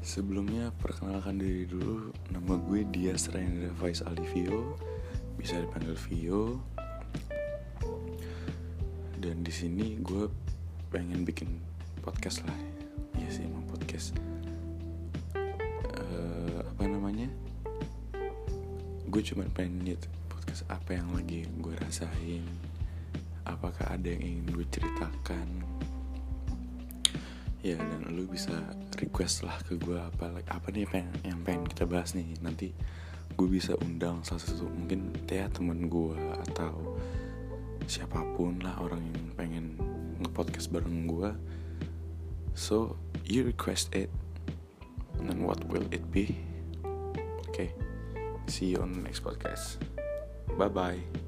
Sebelumnya perkenalkan diri dulu. Nama gue Dias Rendra Faiz Alivio. Bisa dipanggil Vio. Dan di sini gue pengen bikin podcast lah. Iya sih emang podcast. Uh, Apa namanya? Gue cuma pengen lihat podcast apa yang lagi gue rasain. Apakah ada yang ingin gue ceritakan ya dan lu bisa request lah ke gue apa apa nih yang, yang pengen kita bahas nih. Nanti gue bisa undang salah satu mungkin ya temen gue atau siapa pun lah orang yang pengen ngepodcast bareng gue so you request it and what will it be? Okay see you on the next podcast. Bye bye